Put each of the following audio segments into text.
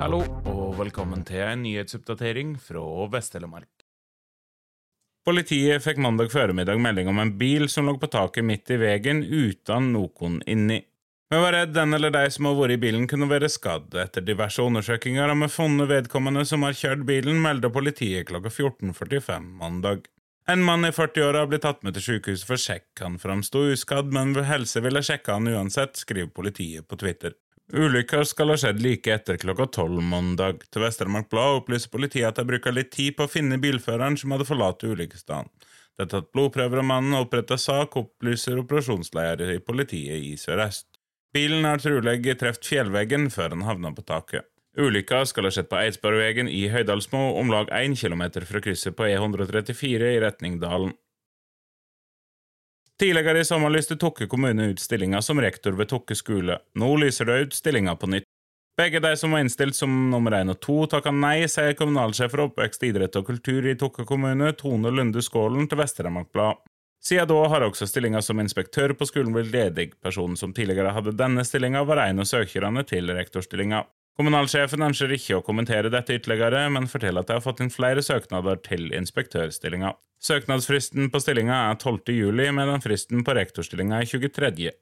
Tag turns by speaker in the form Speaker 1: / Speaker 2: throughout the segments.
Speaker 1: Velkommen til en nyhetsoppdatering fra Vest-Telemark. Politiet fikk mandag formiddag melding om en bil som lå på taket midt i veien uten noen inni. Vi var redd den eller de som har vært i bilen kunne være skadd. Etter diverse undersøkelser har vi funnet vedkommende som har kjørt bilen, meldte politiet klokka 14.45 mandag. En mann i 40-åra har blitt tatt med til sykehuset for sjekk. Han framsto uskadd, men helse ville sjekke han uansett, skriver politiet på Twitter. Ulykka skal ha skjedd like etter klokka tolv mandag. Til Vest-Telemark Blad opplyser politiet at de bruker litt tid på å finne bilføreren som hadde forlatt ulykkesstedet. Det er tatt blodprøver av mannen og oppretta sak, opplyser operasjonsleder i politiet i Sør-Øst. Bilen har trolig truffet fjellveggen før den havna på taket. Ulykka skal ha skjedd på Eidsbergvegen i Høydalsmo, om lag 1 km fra krysset på E134 i retning Dalen. Tidligere i sommer lyste Tokke kommune ut stillinga som rektor ved Tokke skole. Nå lyser det ut stillinga på nytt. Begge de som var innstilt som nummer én og to, takka nei, sier kommunalsjef for oppvekst, idrett og kultur i Tokke kommune, Tone Lunde Skålen, til Vest-Telemark Blad. Siden da har også stillinga som inspektør på skolen blitt ledig. Personen som tidligere hadde denne stillinga, var en av søkerne til rektorstillinga. Kommunalsjefen ønsker ikke å kommentere dette ytterligere, men forteller at de har fått inn flere søknader til inspektørstillinga. Søknadsfristen på stillinga er 12. juli, medan fristen på rektorstillinga er 23.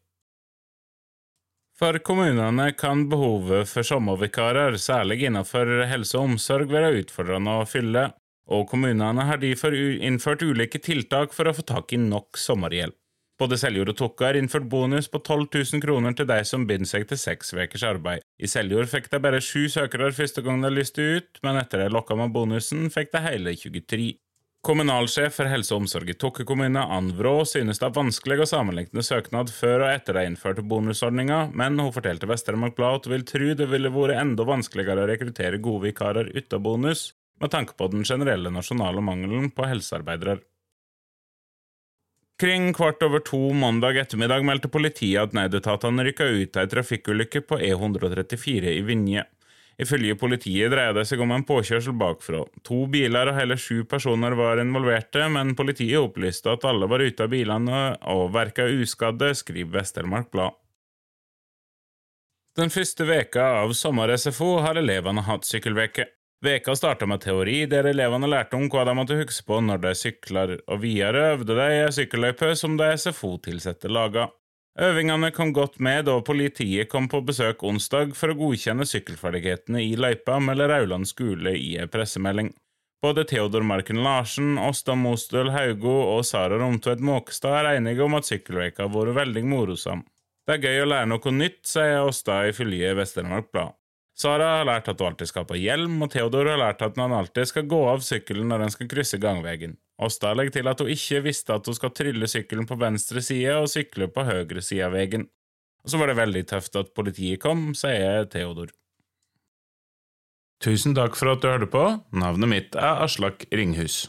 Speaker 1: For kommunene kan behovet for sommervikarer, særlig innenfor helse og omsorg, være utfordrende å fylle, og kommunene har derfor innført ulike tiltak for å få tak i nok sommerhjelp. Både Seljord og Tokka har innført bonus på 12 000 kroner til de som binder seg til seks ukers arbeid. I Seljord fikk de bare sju søkere første gang de lyste ut, men etter de lokka med bonusen, fikk de hele 23. Kommunalsjef for helse og omsorg i Tokke kommune, Ann Vrå, synes det er vanskelig å sammenligne søknad før og etter de innførte bonusordninga, men hun fortalte Vest-Telemark Blad at hun vil tro det ville vært enda vanskeligere å rekruttere gode vikarer uten bonus, med tanke på den generelle nasjonale mangelen på helsearbeidere. Kring kvart over to mandag ettermiddag meldte politiet at nødetatene rykka ut av ei trafikkulykke på E134 i Vinje. Ifølge politiet dreier det seg om en påkjørsel bakfra. To biler og hele sju personer var involverte, men politiet opplyste at alle var ute av bilene og verka uskadde, skriver Vest-Telemark Blad. Den første veka av sommer-SFO har elevene hatt sykkelveke. Veka starta med teori, der elevene lærte om hva de måtte huske på når de sykler, og videre øvde de i ei sykkelløype som de SFO-tilsatte laga. Øvingene kom godt med da politiet kom på besøk onsdag for å godkjenne sykkelferdighetene i løypa, melder Rauland skole i ei pressemelding. Både Theodor Marken Larsen, Åsta Mostøl Haugo og Sara Romtvedt Måkestad er enige om at sykkelveka har vært veldig morosam. Det er gøy å lære noe nytt, sier Åsta ifølge Vest-Telemark Blad. Sara har lært at hun alltid skal på hjelm, og Theodor har lært at han alltid skal gå av sykkelen når han skal krysse gangveien. Åsta legger til at hun ikke visste at hun skal trylle sykkelen på venstre side og sykle på høyre side av veien. Og så var det veldig tøft at politiet kom, sier Theodor. Tusen takk for at du hørte på. Navnet mitt er Aslak Ringhus.